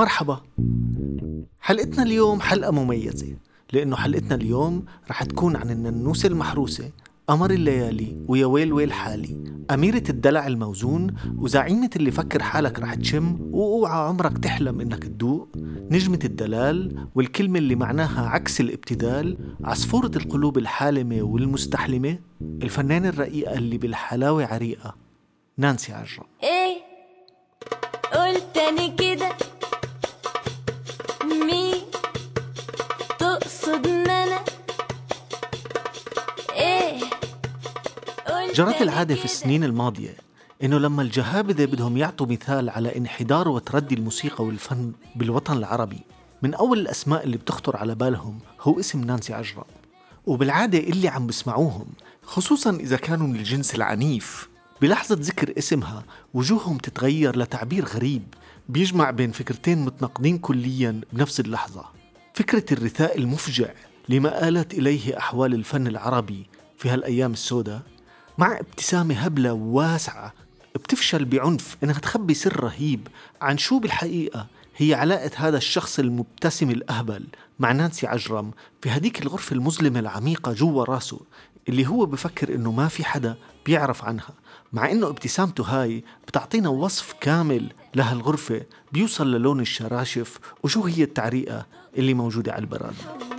مرحبا. حلقتنا اليوم حلقة مميزة لأنه حلقتنا اليوم رح تكون عن الننوسة المحروسة قمر الليالي ويا ويل ويل حالي أميرة الدلع الموزون وزعيمة اللي فكر حالك رح تشم وأوعى عمرك تحلم إنك تدوق نجمة الدلال والكلمة اللي معناها عكس الابتدال عصفورة القلوب الحالمة والمستحلمة الفنانة الرقيقة اللي بالحلاوة عريقة نانسي عجرم. جرت العادة في. السنين الماضية إنه لما الجهابذة بدهم يعطوا مثال على انحدار وتردي الموسيقى والفن بالوطن العربي من أول الأسماء اللي بتخطر على بالهم هو اسم نانسي عجرم. وبالعادة اللي عم بسمعوهم خصوصا إذا كانوا من الجنس العنيف. بلحظة ذكر اسمها وجوههم تتغير لتعبير غريب بيجمع بين فكرتين متناقضين كليا بنفس اللحظة. فكرة الرثاء المفجع لما آلت إليه أحوال الفن العربي في هالأيام السوداء مع ابتسامة هبلة واسعة بتفشل بعنف إنها تخبي سر رهيب. عن شو بالحقيقة هي علاقة هذا الشخص المبتسم الأهبل مع نانسي عجرم في هديك الغرفة المظلمة العميقة جوا راسه اللي هو بفكر إنه ما في حدا بيعرف عنها مع إنه ابتسامته هاي بتعطينا وصف كامل لهالغرفة بيوصل للون الشراشف وشو هي التعريقة اللي موجودة على البرادة.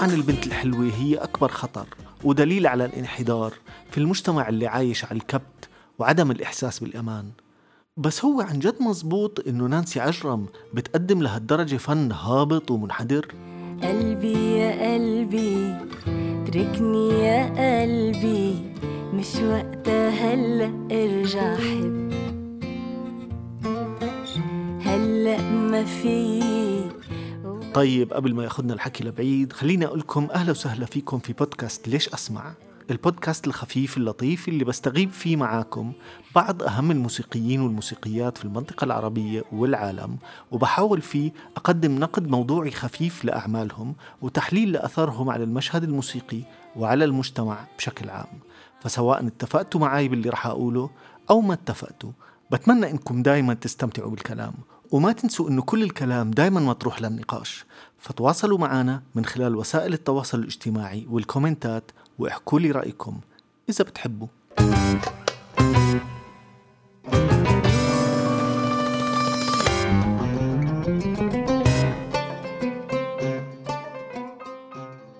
طبعا البنت الحلوة هي أكبر خطر ودليل على الانحدار في المجتمع اللي عايش على الكبت وعدم الإحساس بالأمان. بس هو عن جد مزبوط إنه نانسي عجرم بتقدم لهالدرجة فن هابط ومنحدر. قلبي يا قلبي تركني يا قلبي مش وقتها هلأ ارجع حب. هلأ ما في طيب قبل ما ياخدنا الحكي لبعيد خليني أقول لكم أهلا وسهلا فيكم في بودكاست ليش أسمع؟ البودكاست الخفيف اللطيف اللي بستغيب فيه معاكم بعض أهم الموسيقيين والموسيقيات في المنطقة العربية والعالم وبحاول فيه أقدم نقد موضوعي خفيف لأعمالهم وتحليل لأثرهم على المشهد الموسيقي وعلى المجتمع بشكل عام. فسواء اتفقتوا معي باللي رح أقوله أو ما اتفقتوا بتمنى إنكم دايما تستمتعوا بالكلام وما تنسوا إنه كل الكلام دايما مطروح للنقاش. فتواصلوا معنا من خلال وسائل التواصل الاجتماعي والكومنتات واحكوا لي رأيكم إذا بتحبوا.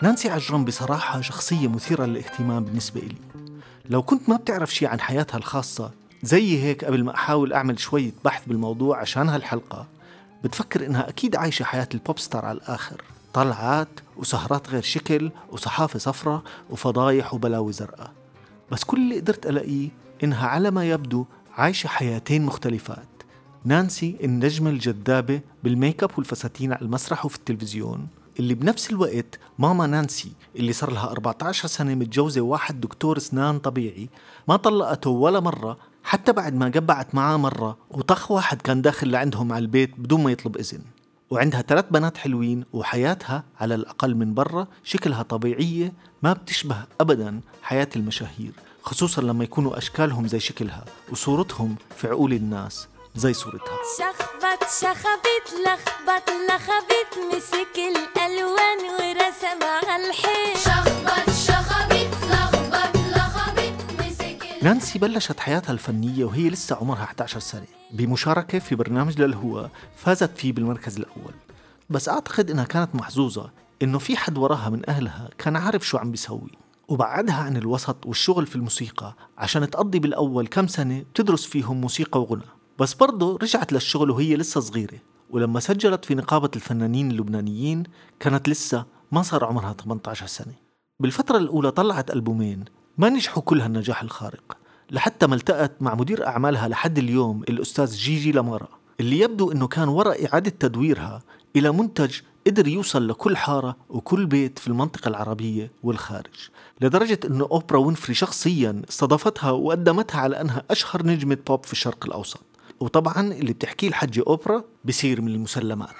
نانسي عجرم بصراحة شخصية مثيرة للاهتمام بالنسبة إلي. لو كنت ما بتعرف شي عن حياتها الخاصة زي هيك قبل ما أحاول أعمل شوية بحث بالموضوع عشان هالحلقة بتفكر إنها أكيد عايشة حياة ال pop star على الآخر. طلعات وسهرات غير شكل وصحافة صفرة وفضايح وبلاوي زرقاء. بس كل اللي قدرت ألاقيه إنها على ما يبدو عايشة حياتين مختلفات. نانسي النجمة الجذابة بالميك اب والفساتين على المسرح وفي التلفزيون. اللي بنفس الوقت ماما نانسي اللي صار لها 14 سنة متجوزة واحد دكتور أسنان طبيعي ما طلقته ولا مرة حتى بعد ما قبعت معاه مرة وطخ واحد كان داخل لعندهم على البيت بدون ما يطلب إذن. وعندها ثلاث بنات حلوين وحياتها على الأقل من برا شكلها طبيعية ما بتشبه أبدا حياة المشاهير خصوصا لما يكونوا أشكالهم زي شكلها وصورتهم في عقول الناس زي صورتها. شخبط شخبط لخبط لخبط مسك الألوان ورسم على الحيط. شخبط نانسي بلشت حياتها الفنية وهي لسه عمرها 11 سنة. بمشاركة في برنامج للهوى فازت فيه بالمركز الأول. بس أعتقد إنها كانت محظوظة إنه في حد وراها من أهلها كان عارف شو عم بيسوي. وبعدها عن الوسط والشغل في الموسيقى عشان تقضي بالأول كم سنة بتدرس فيهم موسيقى وغنى. بس برضه رجعت للشغل وهي لسه صغيرة. ولما سجلت في نقابة الفنانين اللبنانيين كانت لسه ما صار عمرها 18 سنة. بالفترة الأولى طلعت ألبومين ما نجحوا كل هالنجاح الخارق لحتى ما التقت مع مدير أعمالها لحد اليوم الأستاذ جيجي لمارا اللي يبدو أنه كان وراء إعادة تدويرها إلى منتج قدر يوصل لكل حارة وكل بيت في المنطقة العربية والخارج لدرجة أنه أوبرا وينفري شخصيا استضافتها وقدمتها على أنها أشهر نجمة بوب في الشرق الأوسط. وطبعا اللي بتحكيه الحجة أوبرا بصير من المسلمات.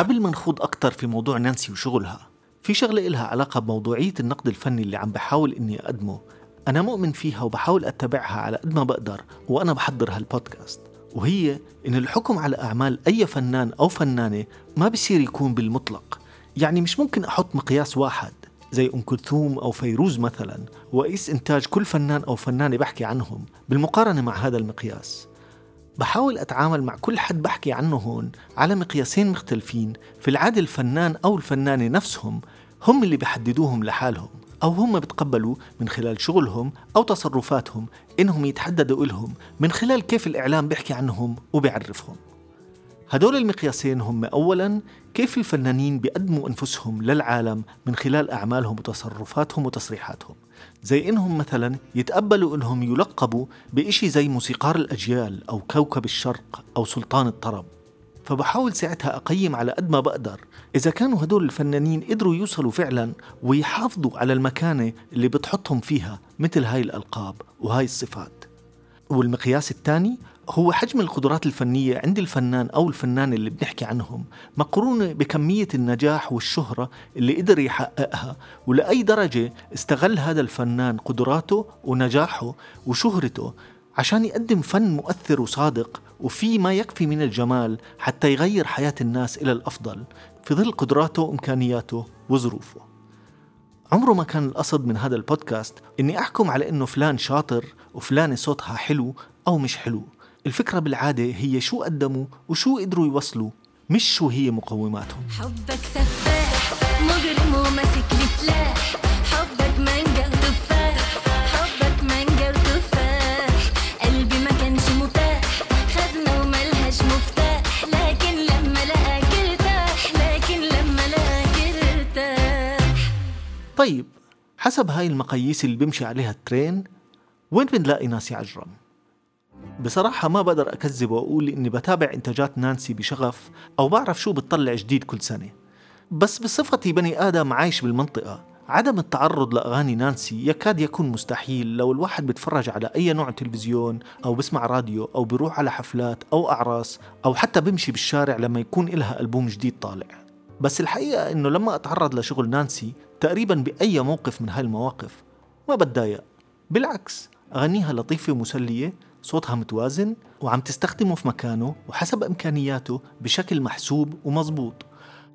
قبل ما نخوض أكتر في موضوع نانسي وشغلها في شغلة إلها علاقة بموضوعية النقد الفني اللي عم بحاول إني أقدمه. أنا مؤمن فيها وبحاول أتبعها على قد ما بقدر وأنا بحضر هالبودكاست. وهي إن الحكم على أعمال أي فنان أو فنانة ما بصير يكون بالمطلق. يعني مش ممكن أحط مقياس واحد زي أم كلثوم أو فيروز مثلا وأقيس إنتاج كل فنان أو فنانة بحكي عنهم بالمقارنة مع هذا المقياس. بحاول أتعامل مع كل حد بحكي عنه هون على مقياسين مختلفين في العادة الفنان أو الفنانة نفسهم هم اللي بيحددوهم لحالهم أو هم بتقبلوا من خلال شغلهم أو تصرفاتهم إنهم يتحددوا إلهم من خلال كيف الإعلام بيحكي عنهم وبيعرفهم. هدول المقياسين هم أولا كيف الفنانين بيقدموا أنفسهم للعالم من خلال أعمالهم وتصرفاتهم وتصريحاتهم. زي إنهم مثلا يتقبلوا إنهم يلقبوا بإشي زي موسيقار الأجيال أو كوكب الشرق أو سلطان الطرب. فبحاول ساعتها أقيم على قد ما بقدر إذا كانوا هدول الفنانين قدروا يوصلوا فعلا ويحافظوا على المكانة اللي بتحطهم فيها مثل هاي الألقاب وهاي الصفات. والمقياس الثاني هو حجم القدرات الفنية عند الفنان أو الفنانة اللي بنحكي عنهم مقرونة بكمية النجاح والشهرة اللي قدر يحققها ولأي درجة استغل هذا الفنان قدراته ونجاحه وشهرته عشان يقدم فن مؤثر وصادق وفي ما يكفي من الجمال حتى يغير حياة الناس إلى الأفضل في ظل قدراته وإمكانياته وظروفه. عمره ما كان القصد من هذا البودكاست. إني أحكم على إنه فلان شاطر وفلانة صوتها حلو أو مش حلو. الفكرة بالعادة هي شو قدموا وشو قدروا يوصلوا مش شو هي مقوماتهم. حبك سفاح مجرم وماسك لي سلاح حبك مانجا وتفاح حبك مانجا وتفاح قلبي ما كانش متاح خزنة وملهاش مفتاح. لكن لما لقاك ارتاح لكن لما لقاك ارتاح طيب حسب هاي المقاييس اللي بيمشي عليها الترين وين بنلاقي ناسي عجرم؟ بصراحة ما بقدر أكذب وأقول إني بتابع إنتاجات نانسي بشغف أو بعرف شو بتطلع جديد كل سنة. بس بصفتي بني آدم عايش بالمنطقة. عدم التعرض لأغاني نانسي يكاد يكون مستحيل لو الواحد بيتفرج على أي نوع تلفزيون أو بسمع راديو أو بيروح على حفلات أو أعراس أو حتى بمشي بالشارع لما يكون إلها ألبوم جديد طالع. بس الحقيقة إنه لما أتعرض لشغل نانسي تقريبا بأي موقف من هاي المواقف ما بتضايق. بالعكس أغانيها لطيفة ومسلية صوتها متوازن وعم تستخدمه في مكانه وحسب إمكانياته بشكل محسوب ومزبوط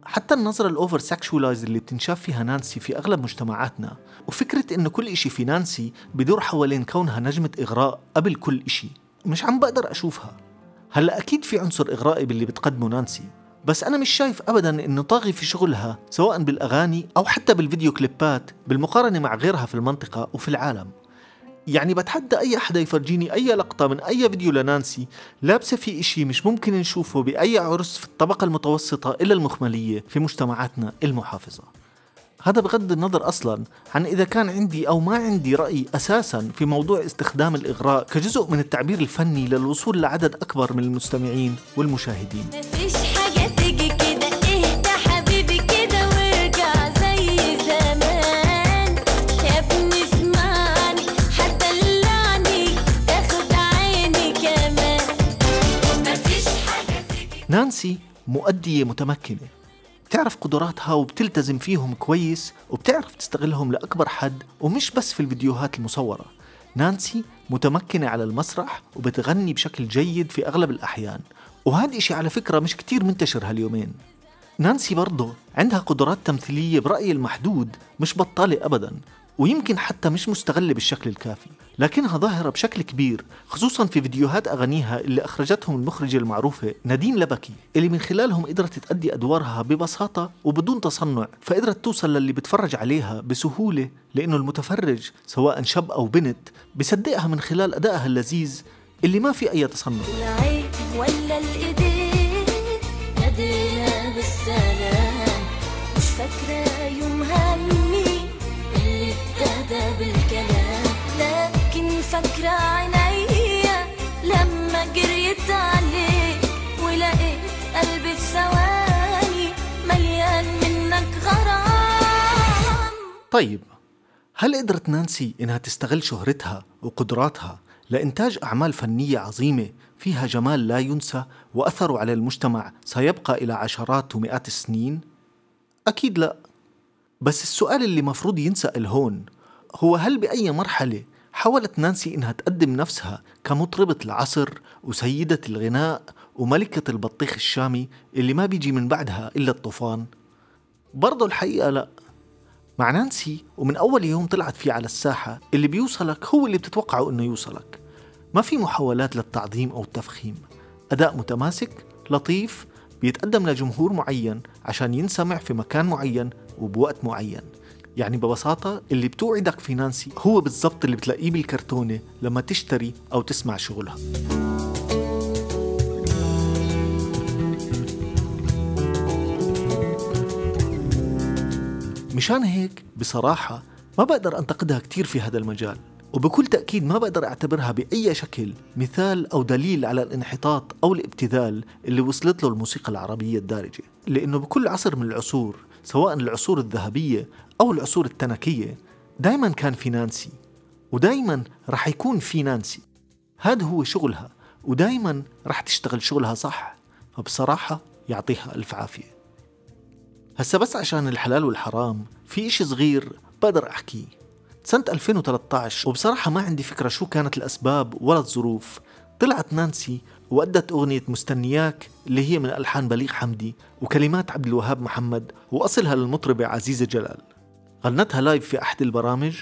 حتى النظرة ال over sexualized اللي بتنشاف فيها نانسي في أغلب مجتمعاتنا وفكرة إنه كل إشي في نانسي بدور حوالين كونها نجمة إغراء قبل كل إشي. مش عم بقدر أشوفها. هلأ أكيد في عنصر إغرائي باللي بتقدمه نانسي. بس أنا مش شايف أبدا إنه طاغي في شغلها سواء بالأغاني أو حتى بالفيديو كليبات بالمقارنة مع غيرها في المنطقة وفي العالم. يعني بتحدى أي حدا يفرجيني أي لقطة من أي فيديو لنانسي لابسة في إشي مش ممكن نشوفه بأي عرس في الطبقة المتوسطة إلى المخملية في مجتمعاتنا المحافظة. هذا بغض النظر أصلا عن إذا كان عندي أو ما عندي رأي أساسا في موضوع استخدام الإغراء كجزء من التعبير الفني للوصول لعدد أكبر من المستمعين والمشاهدين. نانسي مؤدية متمكنة. بتعرف قدراتها وبتلتزم فيهم كويس وبتعرف تستغلهم لأكبر حد ومش بس في الفيديوهات المصورة. نانسي متمكنة على المسرح وبتغني بشكل جيد في أغلب الأحيان. وهذا إشي على فكرة مش كتير منتشر هاليومين. نانسي برضه عندها قدرات تمثيلية برأيي المحدود مش بطالة أبدا ويمكن حتى مش مستغلة بالشكل الكافي. لكنها ظاهرة بشكل كبير خصوصا في فيديوهات أغانيها اللي أخرجتهم المخرجة المعروفة نادين لبكي اللي من خلالهم قدرت تأدي أدوارها ببساطة وبدون تصنع فقدرت توصل للي بتفرج عليها بسهولة لأنه المتفرج سواء شاب أو بنت بصدقها من خلال أدائها اللذيذ اللي ما في أي تصنع. ولا مش فاكرة يومها مين اللي ابتدى بالكلام. فاكرة عينيا لما جريت عليك ولقيت قلبي في ثواني مليان منك غرام طيب هل قدرت نانسي إنها تستغل شهرتها وقدراتها لإنتاج أعمال فنية عظيمة فيها جمال لا ينسى وأثره على المجتمع سيبقى إلى عشرات ومئات السنين؟ أكيد لا بس السؤال اللي مفروض ينسأل هون هو هل بأي مرحلة حاولت نانسي إنها تقدم نفسها كمطربة العصر وسيدة الغناء وملكة البطيخ الشامي اللي ما بيجي من بعدها إلا الطوفان؟ برضو الحقيقة لا. مع نانسي ومن أول يوم طلعت فيه على الساحة اللي بيوصلك هو اللي بتتوقعه إنه يوصلك. ما في محاولات للتعظيم أو التفخيم. أداء متماسك لطيف بيتقدم لجمهور معين عشان ينسمع في مكان معين وبوقت معين. يعني ببساطة اللي بتوعدك في نانسي هو بالضبط اللي بتلاقيه بالكرتونة لما تشتري أو تسمع شغلها. مشان هيك بصراحة ما بقدر أنتقدها كتير في هذا المجال وبكل تأكيد ما بقدر أعتبرها بأي شكل مثال أو دليل على الانحطاط أو الابتذال اللي وصلت له الموسيقى العربية الدارجة لأنه بكل عصر من العصور سواء العصور الذهبية أو العصور التنكية دايما كان في نانسي ودايما رح يكون في نانسي. هذا هو شغلها ودايما رح تشتغل شغلها صح. فبصراحة يعطيها ألف عافية. هسا بس عشان الحلال والحرام في إشي صغير بقدر أحكيه. سنة 2013 وبصراحة ما عندي فكرة شو كانت الأسباب ولا الظروف طلعت نانسي وأدت أغنية مستنياك اللي هي من ألحان بليغ حمدي وكلمات عبد الوهاب محمد وأصلها للمطربة عزيزة جلال. غنتها لايف في أحد البرامج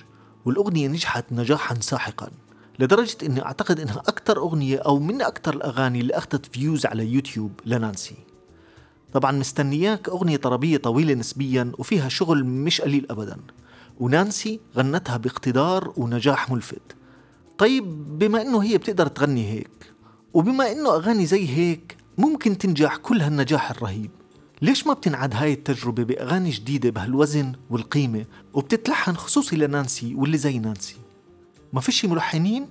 والأغنية نجحت نجاحا ساحقا لدرجة أني أعتقد أنها أكثر أغنية أو من أكثر الأغاني اللي أخذت views على يوتيوب لنانسي. طبعا مستنياك أغنية طربية طويلة نسبيا وفيها شغل مش قليل أبدا ونانسي غنتها باقتدار ونجاح ملفت. طيب بما إنه هي بتقدر تغني هيك وبما إنه أغاني زي هيك ممكن تنجح كل هالنجاح الرهيب. ليش ما بتنعاد هاي التجربة بأغاني جديدة بهالوزن والقيمة؟ وبتتلحن خصوصي لنانسي واللي زي نانسي. ما فيش ملحنين؟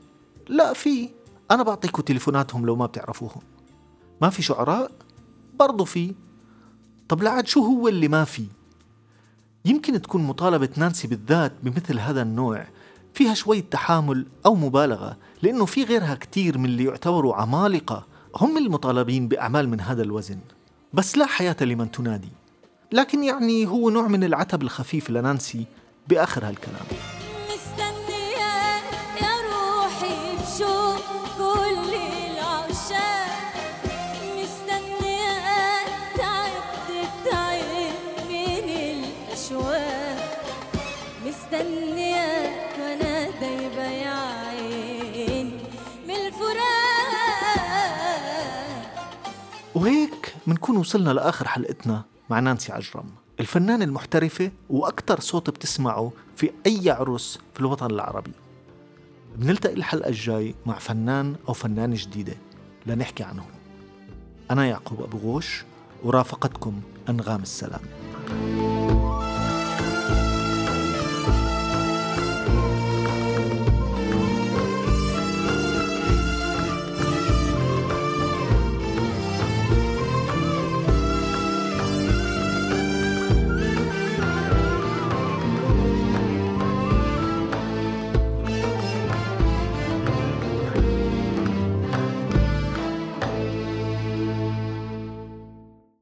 لا في. أنا بعطيكم تليفوناتهم لو ما بتعرفوهم. ما في شعراء؟ برضو في. طب لعد شو هو اللي ما في؟ يمكن تكون مطالبة نانسي بالذات بمثل هذا النوع. فيها شوية تحامل أو مبالغة لأنه في غيرها كتير من اللي يعتبروا عمالقة هم المطالبين بأعمال من هذا الوزن. بس لا حياة لمن تنادي. لكن يعني هو نوع من العتب الخفيف لنانسي بآخر هالكلام. منكون وصلنا لآخر حلقتنا مع نانسي عجرم. الفنانة المحترفة وأكثر صوت بتسمعه في أي عرس في الوطن العربي. بنلتقي الحلقة الجاي مع فنان أو فنانة جديدة لنحكي عنهم. أنا يعقوب أبو غوش ورافقتكم أنغام السلام.